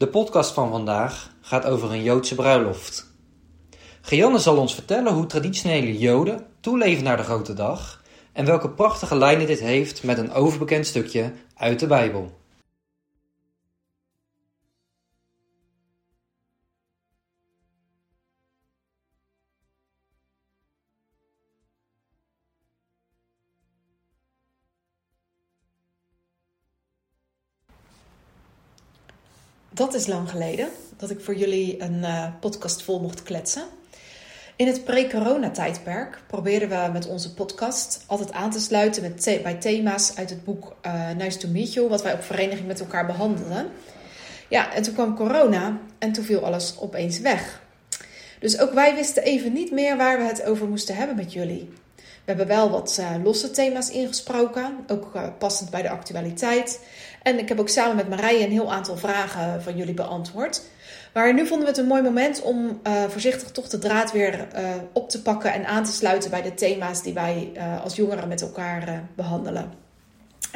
De podcast van vandaag gaat over een Joodse bruiloft. Gianne zal ons vertellen hoe traditionele Joden toeleven naar de grote dag en welke prachtige lijnen dit heeft met een overbekend stukje uit de Bijbel. Dat is lang geleden dat ik voor jullie een uh, podcast vol mocht kletsen. In het pre-corona-tijdperk probeerden we met onze podcast altijd aan te sluiten met bij thema's uit het boek uh, Nice to Meet You, wat wij op vereniging met elkaar behandelden. Ja, en toen kwam corona en toen viel alles opeens weg. Dus ook wij wisten even niet meer waar we het over moesten hebben met jullie. We hebben wel wat uh, losse thema's ingesproken, ook passend bij de actualiteit. En ik heb ook samen met Marije een heel aantal vragen van jullie beantwoord. Maar nu vonden we het een mooi moment om uh, voorzichtig toch de draad weer op te pakken en aan te sluiten bij de thema's die wij als jongeren met elkaar behandelen.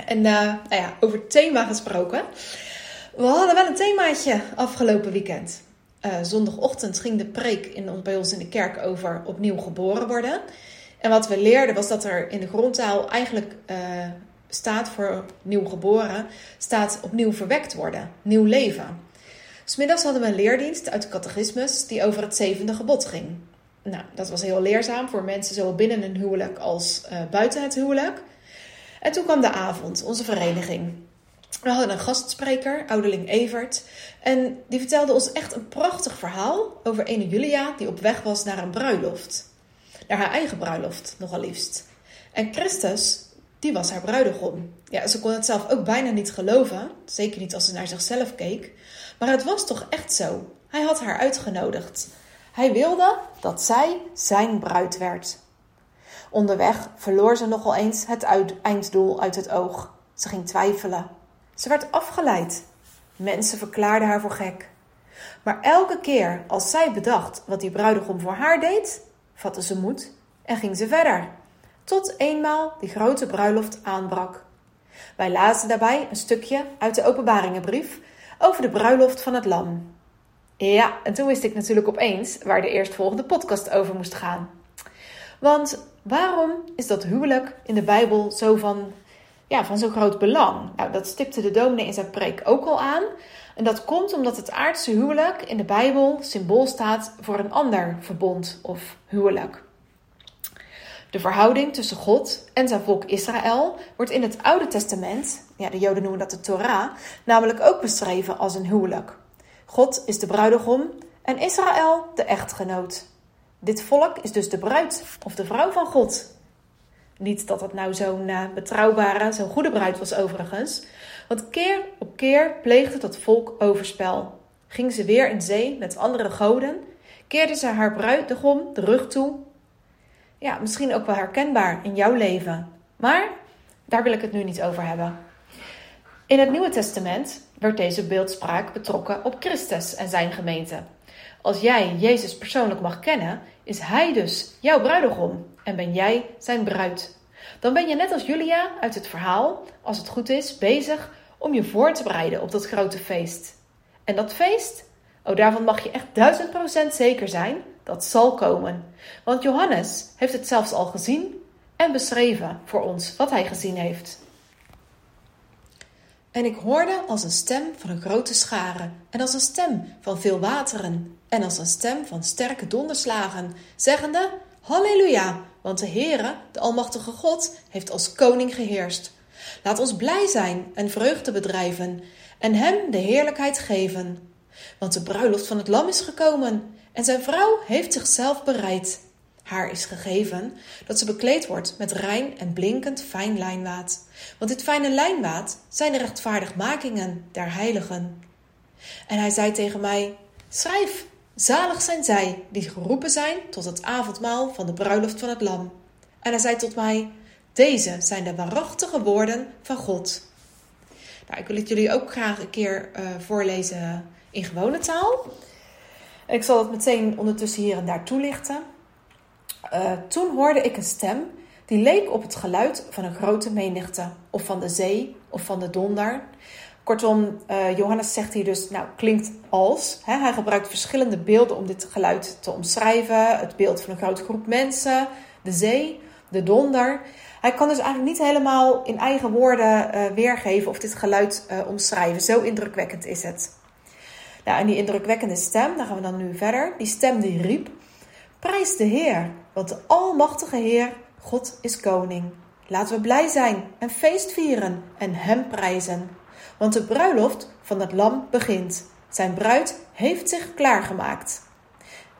En nou ja, over thema gesproken. We hadden wel een themaatje afgelopen weekend. zondagochtend ging de preek in, bij ons in de kerk over opnieuw geboren worden. En wat we leerden was dat er in de grondtaal eigenlijk staat voor nieuw geboren, staat opnieuw verwekt worden, nieuw leven. Smiddags hadden we een leerdienst uit de catechismus die over het zevende gebod ging. Nou, dat was heel leerzaam voor mensen zowel binnen een huwelijk als uh, buiten het huwelijk. En toen kwam de avond, onze vereniging. We hadden een gastspreker, ouderling Evert. En die vertelde ons echt een prachtig verhaal over ene Julia die op weg was naar een bruiloft naar haar eigen bruiloft, nogal liefst. En Christus, die was haar bruidegom. Ja, ze kon het zelf ook bijna niet geloven, zeker niet als ze naar zichzelf keek. Maar het was toch echt zo. Hij had haar uitgenodigd. Hij wilde dat zij zijn bruid werd. Onderweg verloor ze nogal eens het einddoel uit het oog. Ze ging twijfelen. Ze werd afgeleid. Mensen verklaarden haar voor gek. Maar elke keer als zij bedacht wat die bruidegom voor haar deed, vatte ze moed en ging ze verder. Tot eenmaal die grote bruiloft aanbrak. Wij lazen daarbij een stukje uit de Openbaringenbrief over de bruiloft van het Lam. Ja, en toen wist ik natuurlijk opeens waar de eerstvolgende podcast over moest gaan. Want waarom is dat huwelijk in de Bijbel zo van, ja, van zo'n groot belang? Nou, dat stipte de dominee in zijn preek ook al aan. En dat komt omdat het aardse huwelijk in de Bijbel symbool staat voor een ander verbond of huwelijk. De verhouding tussen God en zijn volk Israël wordt in het Oude Testament, ja, de Joden noemen dat de Torah, namelijk ook beschreven als een huwelijk. God is de bruidegom en Israël de echtgenoot. Dit volk is dus de bruid of de vrouw van God. Niet dat het nou zo'n uh, betrouwbare, zo'n goede bruid was overigens. Want keer op keer pleegde dat volk overspel. Ging ze weer in zee met andere goden? Keerde ze haar bruidegom de rug toe? Ja, misschien ook wel herkenbaar in jouw leven. Maar daar wil ik het nu niet over hebben. In het Nieuwe Testament werd deze beeldspraak betrokken op Christus en zijn gemeente. Als jij Jezus persoonlijk mag kennen, is Hij dus jouw bruidegom en ben jij zijn bruid. Dan ben je net als Julia uit het verhaal, als het goed is, bezig om je voor te bereiden op dat grote feest. En dat feest, oh daarvan mag je echt duizend procent zeker zijn, dat zal komen. Want Johannes heeft het zelfs al gezien en beschreven voor ons wat hij gezien heeft. En ik hoorde als een stem van een grote schare, en als een stem van veel wateren, en als een stem van sterke donderslagen, zeggende: Halleluja, want de Heere, de Almachtige God, heeft als koning geheerst. Laat ons blij zijn en vreugde bedrijven en hem de heerlijkheid geven. Want de bruiloft van het lam is gekomen en zijn vrouw heeft zichzelf bereid. Haar is gegeven dat ze bekleed wordt met rein en blinkend fijn lijnwaad. Want dit fijne lijnwaad zijn de rechtvaardigmakingen der heiligen. En hij zei tegen mij: Schrijf, zalig zijn zij die geroepen zijn tot het avondmaal van de bruiloft van het Lam. En hij zei tot mij: Deze zijn de waarachtige woorden van God. Nou, ik wil het jullie ook graag een keer uh, voorlezen in gewone taal. Ik zal het meteen ondertussen hier en daar toelichten. Uh, toen hoorde ik een stem die leek op het geluid van een grote menigte, of van de zee, of van de donder. Kortom, uh, Johannes zegt hier dus, nou klinkt als. Hè? Hij gebruikt verschillende beelden om dit geluid te omschrijven. Het beeld van een grote groep mensen, de zee, de donder. Hij kan dus eigenlijk niet helemaal in eigen woorden uh, weergeven of dit geluid omschrijven. Zo indrukwekkend is het. Nou, en die indrukwekkende stem, daar gaan we dan nu verder. Die stem die riep: Prijs de Heer, want de Almachtige Heer, God is koning. Laten we blij zijn en feest vieren en Hem prijzen. Want de bruiloft van het lam begint. Zijn bruid heeft zich klaargemaakt.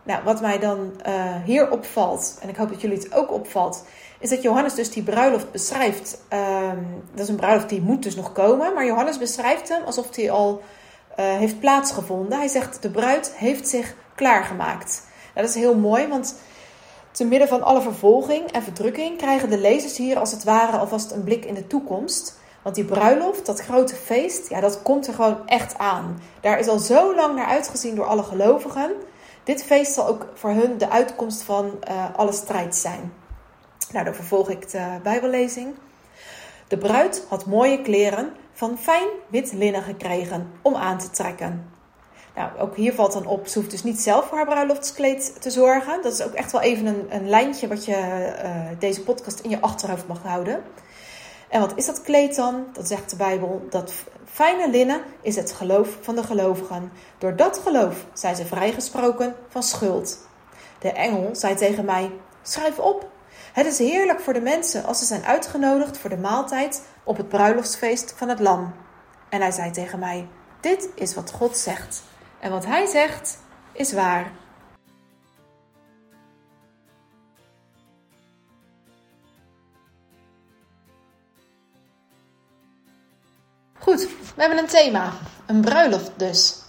Nou, wat mij dan uh, hier opvalt, en ik hoop dat jullie het ook opvalt, is dat Johannes dus die bruiloft beschrijft. Uh, dat is een bruiloft die moet dus nog komen, maar Johannes beschrijft hem alsof die al uh, heeft plaatsgevonden. Hij zegt: De bruid heeft zich klaargemaakt. Nou, dat is heel mooi, want te midden van alle vervolging en verdrukking krijgen de lezers hier als het ware alvast een blik in de toekomst. Want die bruiloft, dat grote feest, ja, dat komt er gewoon echt aan. Daar is al zo lang naar uitgezien door alle gelovigen. Dit feest zal ook voor hun de uitkomst van uh, alle strijd zijn. Nou, dan vervolg ik de Bijbellezing. De bruid had mooie kleren van fijn wit linnen gekregen om aan te trekken. Nou, ook hier valt dan op, ze hoeft dus niet zelf voor haar bruiloftskleed te zorgen. Dat is ook echt wel even een, een lijntje wat je uh, deze podcast in je achterhoofd mag houden. En wat is dat kleed dan? Dat zegt de Bijbel. Dat fijne linnen is het geloof van de gelovigen. Door dat geloof zijn ze vrijgesproken van schuld. De engel zei tegen mij: Schrijf op. Het is heerlijk voor de mensen als ze zijn uitgenodigd voor de maaltijd op het bruiloftsfeest van het Lam. En hij zei tegen mij: Dit is wat God zegt. En wat hij zegt is waar. Goed, we hebben een thema. Een bruiloft dus.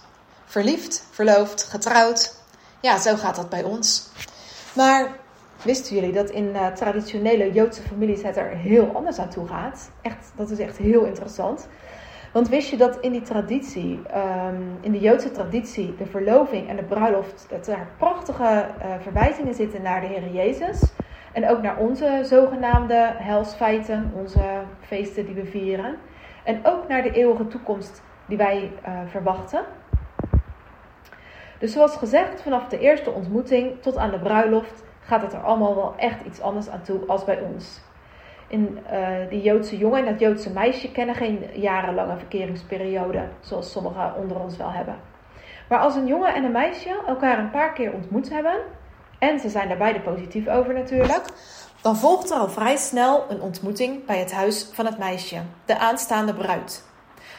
Verliefd, verloofd, getrouwd. Ja, zo gaat dat bij ons. Maar wisten jullie dat in uh, traditionele Joodse families het er heel anders aan toe gaat? Echt, dat is echt heel interessant. Want wist je dat in die traditie, um, in de Joodse traditie, de verloving en de bruiloft, dat er prachtige uh, verwijzingen zitten naar de Heer Jezus. En ook naar onze zogenaamde helsfeiten, onze feesten die we vieren. En ook naar de eeuwige toekomst die wij uh, verwachten. Dus zoals gezegd, vanaf de eerste ontmoeting tot aan de bruiloft gaat het er allemaal wel echt iets anders aan toe als bij ons. In uh, die Joodse jongen en dat Joodse meisje kennen geen jarenlange verkeringsperiode, zoals sommigen onder ons wel hebben. Maar als een jongen en een meisje elkaar een paar keer ontmoet hebben, en ze zijn daar beide positief over natuurlijk, dan volgt er al vrij snel een ontmoeting bij het huis van het meisje, de aanstaande bruid.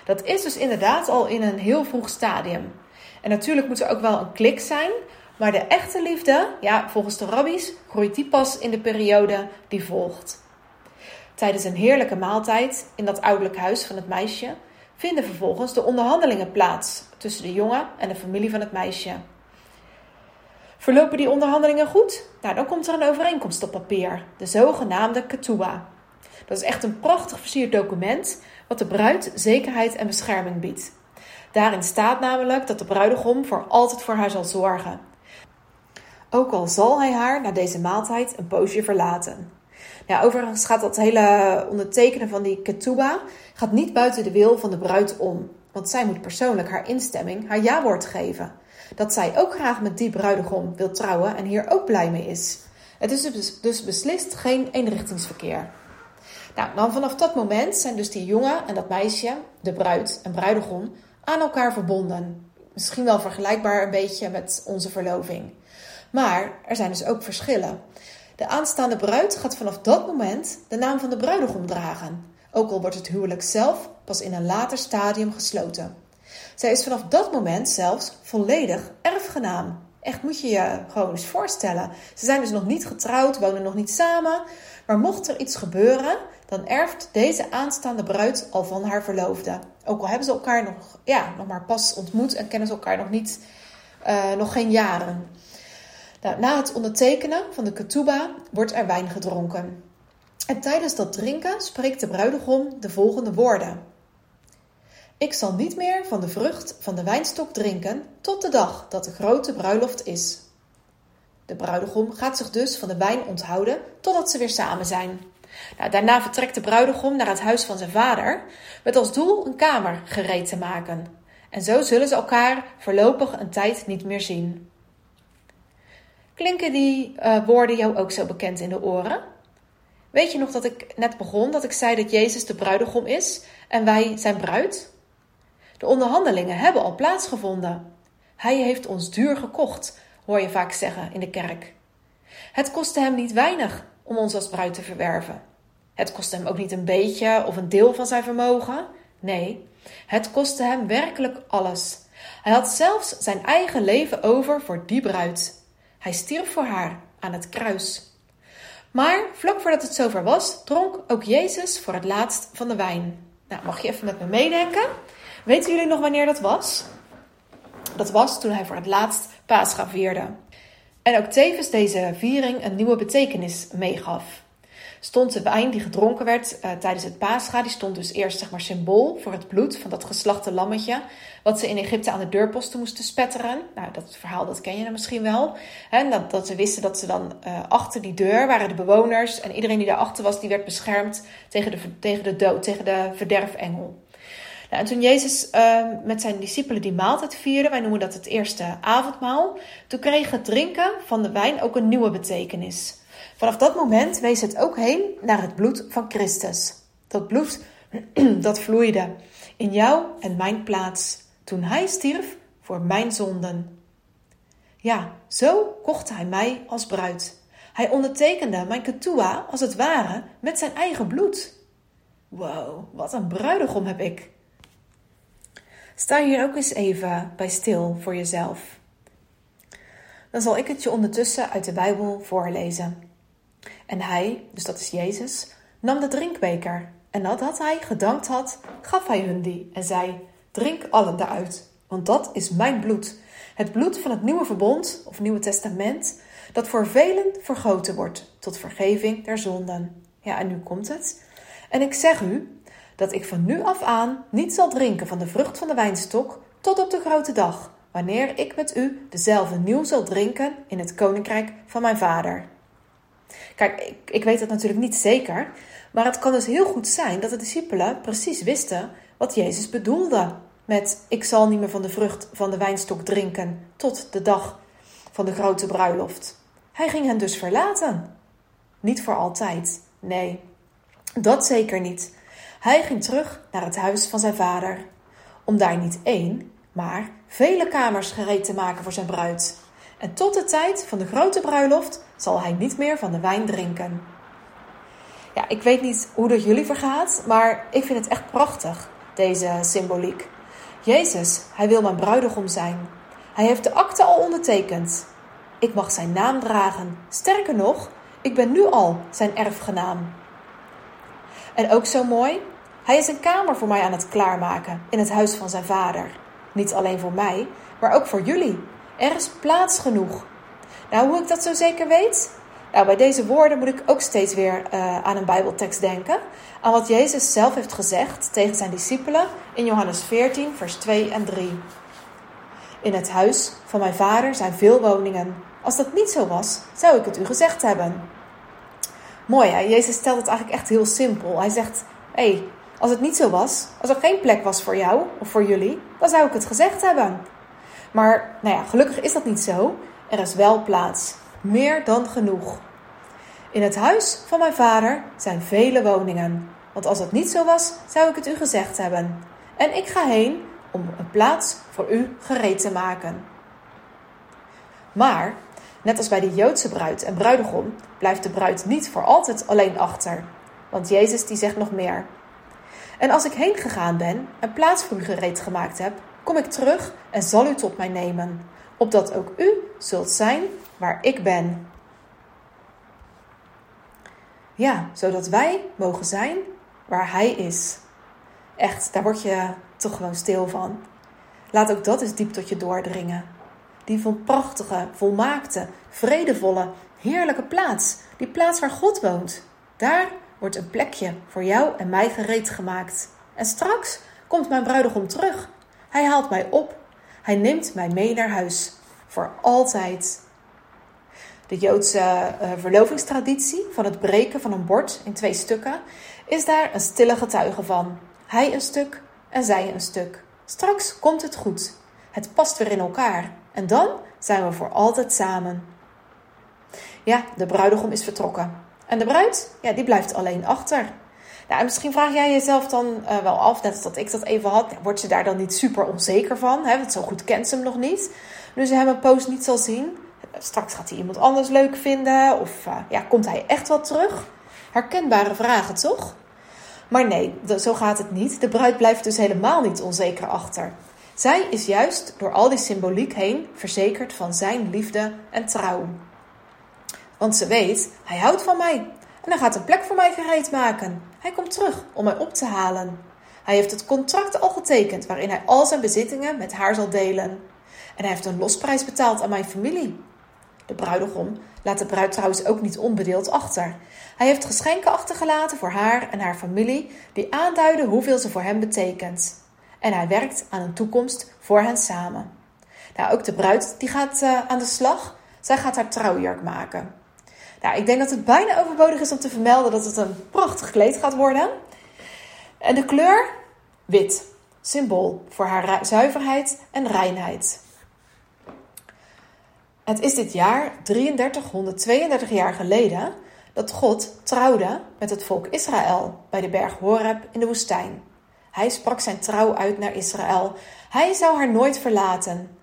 Dat is dus inderdaad al in een heel vroeg stadium. En natuurlijk moet er ook wel een klik zijn, maar de echte liefde, ja, volgens de rabbies, groeit die pas in de periode die volgt. Tijdens een heerlijke maaltijd in dat ouderlijk huis van het meisje vinden vervolgens de onderhandelingen plaats tussen de jongen en de familie van het meisje. Verlopen die onderhandelingen goed? Nou, dan komt er een overeenkomst op papier, de zogenaamde Ketuba. Dat is echt een prachtig versierd document wat de bruid zekerheid en bescherming biedt. Daarin staat namelijk dat de bruidegom voor altijd voor haar zal zorgen. Ook al zal hij haar na deze maaltijd een poosje verlaten. Ja, overigens gaat dat hele ondertekenen van die ketuba gaat niet buiten de wil van de bruid om. Want zij moet persoonlijk haar instemming, haar ja-woord geven. Dat zij ook graag met die bruidegom wil trouwen en hier ook blij mee is. Het is dus, dus beslist geen eenrichtingsverkeer. Nou, dan vanaf dat moment zijn dus die jongen en dat meisje, de bruid en bruidegom, aan elkaar verbonden. Misschien wel vergelijkbaar een beetje met onze verloving. Maar er zijn dus ook verschillen. De aanstaande bruid gaat vanaf dat moment de naam van de bruidegom dragen, ook al wordt het huwelijk zelf pas in een later stadium gesloten. Zij is vanaf dat moment zelfs volledig erfgenaam. Echt moet je je gewoon eens voorstellen. Ze zijn dus nog niet getrouwd, wonen nog niet samen. Maar mocht er iets gebeuren, dan erft deze aanstaande bruid al van haar verloofde. Ook al hebben ze elkaar nog, ja, nog maar pas ontmoet en kennen ze elkaar nog, niet, uh, nog geen jaren. Nou, na het ondertekenen van de ketuba wordt er wijn gedronken. En tijdens dat drinken spreekt de bruidegom de volgende woorden. Ik zal niet meer van de vrucht van de wijnstok drinken tot de dag dat de grote bruiloft is. De bruidegom gaat zich dus van de wijn onthouden totdat ze weer samen zijn. Nou, daarna vertrekt de bruidegom naar het huis van zijn vader met als doel een kamer gereed te maken. En zo zullen ze elkaar voorlopig een tijd niet meer zien. Klinken die uh, woorden jou ook zo bekend in de oren? Weet je nog dat ik net begon dat ik zei dat Jezus de bruidegom is en wij zijn bruid? De onderhandelingen hebben al plaatsgevonden. Hij heeft ons duur gekocht, hoor je vaak zeggen in de kerk. Het kostte hem niet weinig om ons als bruid te verwerven. Het kostte hem ook niet een beetje of een deel van zijn vermogen. Nee, het kostte hem werkelijk alles. Hij had zelfs zijn eigen leven over voor die bruid. Hij stierf voor haar aan het kruis. Maar vlak voordat het zover was, dronk ook Jezus voor het laatst van de wijn. Nou, mag je even met me meedenken? Weten jullie nog wanneer dat was? Dat was toen hij voor het laatst Pascha vierde. En ook tevens deze viering een nieuwe betekenis meegaf. Stond de wijn die gedronken werd uh, tijdens het Pascha, die stond dus eerst zeg maar symbool voor het bloed van dat geslachte lammetje, wat ze in Egypte aan de deurposten moesten spetteren. Nou, dat verhaal dat ken je dan misschien wel. Hè? Dat, dat ze wisten dat ze dan uh, achter die deur waren de bewoners en iedereen die daarachter was, die werd beschermd tegen de, tegen de dood, tegen de verderfengel. Nou, en toen Jezus uh, met zijn discipelen die maaltijd vierde, wij noemen dat het eerste avondmaal, toen kreeg het drinken van de wijn ook een nieuwe betekenis. Vanaf dat moment wees het ook heen naar het bloed van Christus. Dat bloed dat vloeide in jou en mijn plaats toen hij stierf voor mijn zonden. Ja, zo kocht hij mij als bruid. Hij ondertekende mijn ketua als het ware met zijn eigen bloed. Wow, wat een bruidegom heb ik. Sta hier ook eens even bij stil voor jezelf. Dan zal ik het je ondertussen uit de Bijbel voorlezen. En hij, dus dat is Jezus, nam de drinkbeker. En nadat hij gedankt had, gaf hij hun die en zei: Drink allen daaruit, want dat is mijn bloed. Het bloed van het nieuwe verbond of nieuwe testament, dat voor velen vergoten wordt tot vergeving der zonden. Ja, en nu komt het. En ik zeg u dat ik van nu af aan niet zal drinken van de vrucht van de wijnstok tot op de grote dag, wanneer ik met u dezelfde nieuw zal drinken in het koninkrijk van mijn vader. Kijk, ik, ik weet het natuurlijk niet zeker, maar het kan dus heel goed zijn dat de discipelen precies wisten wat Jezus bedoelde met ik zal niet meer van de vrucht van de wijnstok drinken tot de dag van de grote bruiloft. Hij ging hen dus verlaten. Niet voor altijd, nee, dat zeker niet. Hij ging terug naar het huis van zijn vader, om daar niet één, maar vele kamers gereed te maken voor zijn bruid. En tot de tijd van de grote bruiloft zal hij niet meer van de wijn drinken. Ja, ik weet niet hoe dat jullie vergaat, maar ik vind het echt prachtig, deze symboliek. Jezus, hij wil mijn bruidegom zijn. Hij heeft de akte al ondertekend. Ik mag zijn naam dragen. Sterker nog, ik ben nu al zijn erfgenaam. En ook zo mooi, hij is een kamer voor mij aan het klaarmaken in het huis van zijn vader. Niet alleen voor mij, maar ook voor jullie. Er is plaats genoeg. Nou, hoe ik dat zo zeker weet? Nou, bij deze woorden moet ik ook steeds weer uh, aan een Bijbeltekst denken. Aan wat Jezus zelf heeft gezegd tegen zijn discipelen in Johannes 14, vers 2 en 3. In het huis van mijn vader zijn veel woningen. Als dat niet zo was, zou ik het u gezegd hebben. Mooi, hè? Jezus stelt het eigenlijk echt heel simpel. Hij zegt: hey, als het niet zo was, als er geen plek was voor jou of voor jullie, dan zou ik het gezegd hebben. Maar nou ja, gelukkig is dat niet zo. Er is wel plaats. Meer dan genoeg. In het huis van mijn vader zijn vele woningen. Want als het niet zo was, zou ik het u gezegd hebben. En ik ga heen om een plaats voor u gereed te maken. Maar, net als bij de Joodse bruid en bruidegom, blijft de bruid niet voor altijd alleen achter. Want Jezus die zegt nog meer. En als ik heen gegaan ben en plaats voor u gereed gemaakt heb, kom ik terug en zal u tot mij nemen, opdat ook u zult zijn waar ik ben. Ja, zodat wij mogen zijn waar Hij is. Echt, daar word je toch gewoon stil van. Laat ook dat eens diep tot je doordringen. Die van prachtige, volmaakte, vredevolle, heerlijke plaats. Die plaats waar God woont. Daar wordt een plekje voor jou en mij gereed gemaakt. En straks komt mijn bruidegom terug. Hij haalt mij op. Hij neemt mij mee naar huis. Voor altijd. de Joodse uh, verlovingstraditie van het breken van een bord in twee stukken, is daar een stille getuige van. Hij een stuk en zij een stuk. Straks komt het goed. Het past weer in elkaar. En dan zijn we voor altijd samen. Ja, de bruidegom is vertrokken. En de bruid, ja, die blijft alleen achter. Nou, en misschien vraag jij jezelf dan uh, wel af, net als dat ik dat even had, wordt ze daar dan niet super onzeker van? Hè? Want zo goed kent ze hem nog niet. Nu ze hem een post niet zal zien, straks gaat hij iemand anders leuk vinden of uh, ja, komt hij echt wel terug? Herkenbare vragen, toch? Maar nee, zo gaat het niet. De bruid blijft dus helemaal niet onzeker achter. Zij is juist door al die symboliek heen verzekerd van zijn liefde en trouw. Want ze weet, hij houdt van mij en hij gaat een plek voor mij gereed maken. Hij komt terug om mij op te halen. Hij heeft het contract al getekend waarin hij al zijn bezittingen met haar zal delen. En hij heeft een losprijs betaald aan mijn familie. De bruidegom laat de bruid trouwens ook niet onbedeeld achter. Hij heeft geschenken achtergelaten voor haar en haar familie die aanduiden hoeveel ze voor hem betekent. En hij werkt aan een toekomst voor hen samen. Nou, ook de bruid die gaat uh, aan de slag. Zij gaat haar trouwjurk maken. Nou, ik denk dat het bijna overbodig is om te vermelden dat het een prachtig kleed gaat worden. En de kleur wit, symbool voor haar zuiverheid en reinheid. Het is dit jaar 3332 jaar geleden dat God trouwde met het volk Israël bij de berg Horeb in de woestijn. Hij sprak zijn trouw uit naar Israël. Hij zou haar nooit verlaten.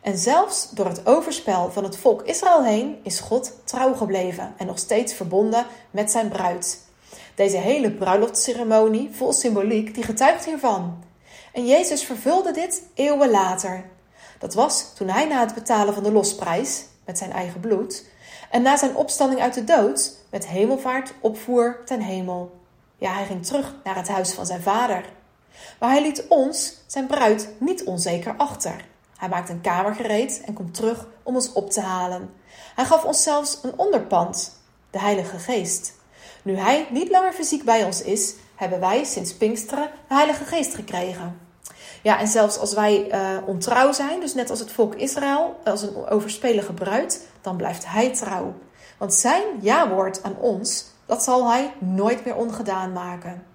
En zelfs door het overspel van het volk Israël heen is God trouw gebleven en nog steeds verbonden met zijn bruid. Deze hele bruiloftsceremonie vol symboliek die getuigt hiervan. En Jezus vervulde dit eeuwen later. Dat was toen hij na het betalen van de losprijs met zijn eigen bloed en na zijn opstanding uit de dood met hemelvaart opvoer ten hemel. Ja, hij ging terug naar het huis van zijn vader. Maar hij liet ons, zijn bruid, niet onzeker achter. Hij maakt een kamer gereed en komt terug om ons op te halen. Hij gaf ons zelfs een onderpand, de Heilige Geest. Nu Hij niet langer fysiek bij ons is, hebben wij sinds Pinksteren de Heilige Geest gekregen. Ja, en zelfs als wij uh, ontrouw zijn, dus net als het volk Israël, als een overspelige bruid, dan blijft Hij trouw. Want Zijn ja-woord aan ons, dat zal Hij nooit meer ongedaan maken.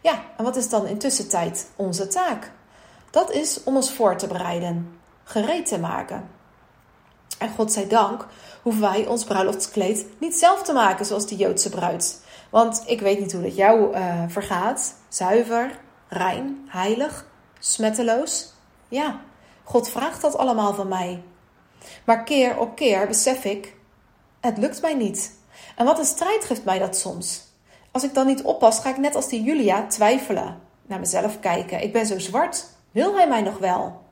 Ja, en wat is dan intussen tijd onze taak? Dat is om ons voor te bereiden, gereed te maken. En God zij dank hoeven wij ons bruiloftskleed niet zelf te maken zoals de Joodse bruid. Want ik weet niet hoe dat jou uh, vergaat. Zuiver, rein, heilig, smetteloos. Ja, God vraagt dat allemaal van mij. Maar keer op keer besef ik, het lukt mij niet. En wat een strijd geeft mij dat soms. Als ik dan niet oppas, ga ik net als die Julia twijfelen. Naar mezelf kijken. Ik ben zo zwart. Wil hij mij nog wel?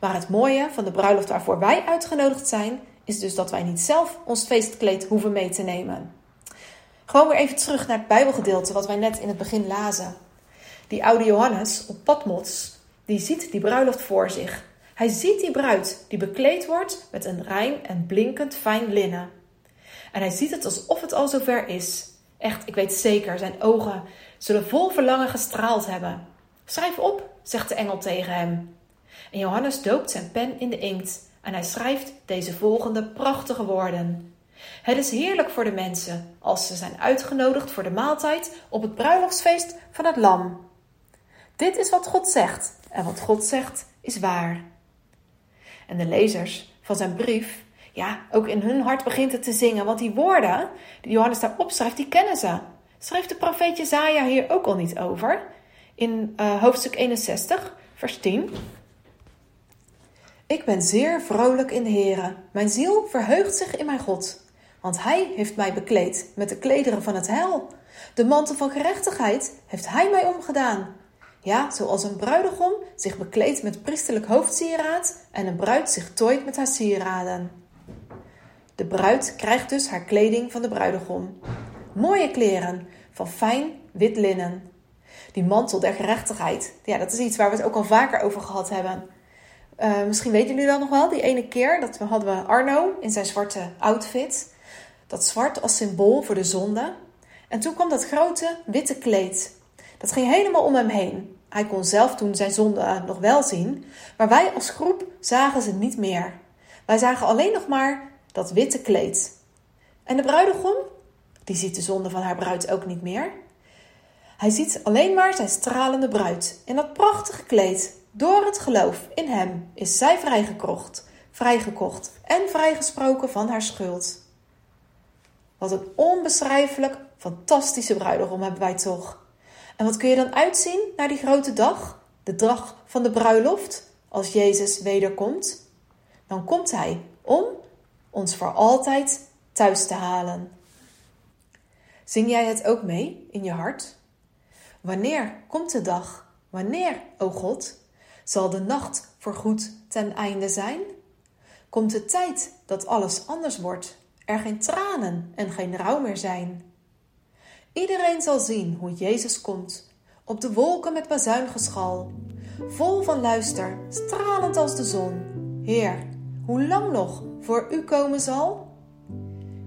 Maar het mooie van de bruiloft waarvoor wij uitgenodigd zijn, is dus dat wij niet zelf ons feestkleed hoeven mee te nemen. Gewoon weer even terug naar het Bijbelgedeelte wat wij net in het begin lazen. Die oude Johannes op Patmos, die ziet die bruiloft voor zich. Hij ziet die bruid die bekleed wordt met een rein en blinkend fijn linnen. En hij ziet het alsof het al zover is. Echt, ik weet zeker, zijn ogen zullen vol verlangen gestraald hebben. Schrijf op, zegt de engel tegen hem. En Johannes doopt zijn pen in de inkt en hij schrijft deze volgende prachtige woorden. Het is heerlijk voor de mensen als ze zijn uitgenodigd voor de maaltijd op het bruiloftsfeest van het Lam. Dit is wat God zegt en wat God zegt is waar. En de lezers van zijn brief, ja, ook in hun hart begint het te zingen, want die woorden die Johannes daar opschrijft, die kennen ze. Schrijft de profeet Jezaja hier ook al niet over? In uh, hoofdstuk 61, vers 10. Ik ben zeer vrolijk in de Heere. Mijn ziel verheugt zich in mijn God. Want Hij heeft mij bekleed met de klederen van het hel. De mantel van gerechtigheid heeft Hij mij omgedaan. Ja, zoals een bruidegom zich bekleedt met priesterlijk hoofdsieraad en een bruid zich tooit met haar sieraden. De bruid krijgt dus haar kleding van de bruidegom. Mooie kleren van fijn wit linnen. Die mantel der gerechtigheid, ja, dat is iets waar we het ook al vaker over gehad hebben. Uh, misschien weten jullie dat nog wel, die ene keer dat hadden we Arno in zijn zwarte outfit. Dat zwart als symbool voor de zonde. En toen kwam dat grote witte kleed. Dat ging helemaal om hem heen. Hij kon zelf toen zijn zonde nog wel zien, maar wij als groep zagen ze niet meer. Wij zagen alleen nog maar dat witte kleed. En de bruidegom, die ziet de zonde van haar bruid ook niet meer. Hij ziet alleen maar zijn stralende bruid in dat prachtige kleed. Door het geloof in hem is zij vrijgekocht, vrijgekocht en vrijgesproken van haar schuld. Wat een onbeschrijfelijk fantastische bruidegom hebben wij toch. En wat kun je dan uitzien naar die grote dag? De dag van de bruiloft, als Jezus wederkomt? Dan komt hij om ons voor altijd thuis te halen. Zing jij het ook mee in je hart? Wanneer komt de dag? Wanneer, o God, zal de nacht voorgoed ten einde zijn? Komt de tijd dat alles anders wordt, er geen tranen en geen rouw meer zijn? Iedereen zal zien hoe Jezus komt, op de wolken met bazuingeschal, vol van luister, stralend als de zon. Heer, hoe lang nog voor u komen zal?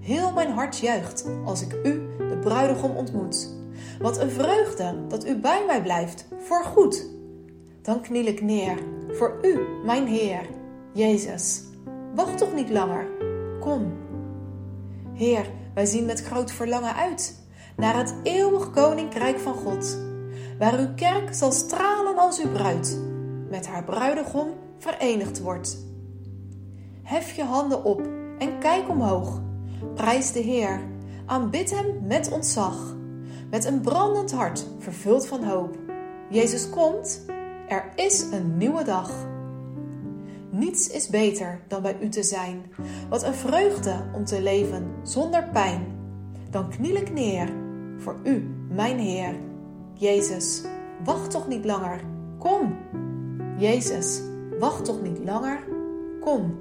Heel mijn hart juicht als ik u, de bruidegom, ontmoet. Wat een vreugde dat u bij mij blijft, voor goed. Dan kniel ik neer voor u, mijn Heer, Jezus. Wacht toch niet langer, kom. Heer, wij zien met groot verlangen uit naar het eeuwig koninkrijk van God, waar uw kerk zal stralen als uw bruid, met haar bruidegom verenigd wordt. Hef je handen op en kijk omhoog. Prijs de Heer, aanbid hem met ontzag, met een brandend hart vervuld van hoop. Jezus komt, er is een nieuwe dag. Niets is beter dan bij u te zijn. Wat een vreugde om te leven zonder pijn. Dan kniel ik neer voor u, mijn Heer. Jezus, wacht toch niet langer. Kom. Jezus, wacht toch niet langer. Kom.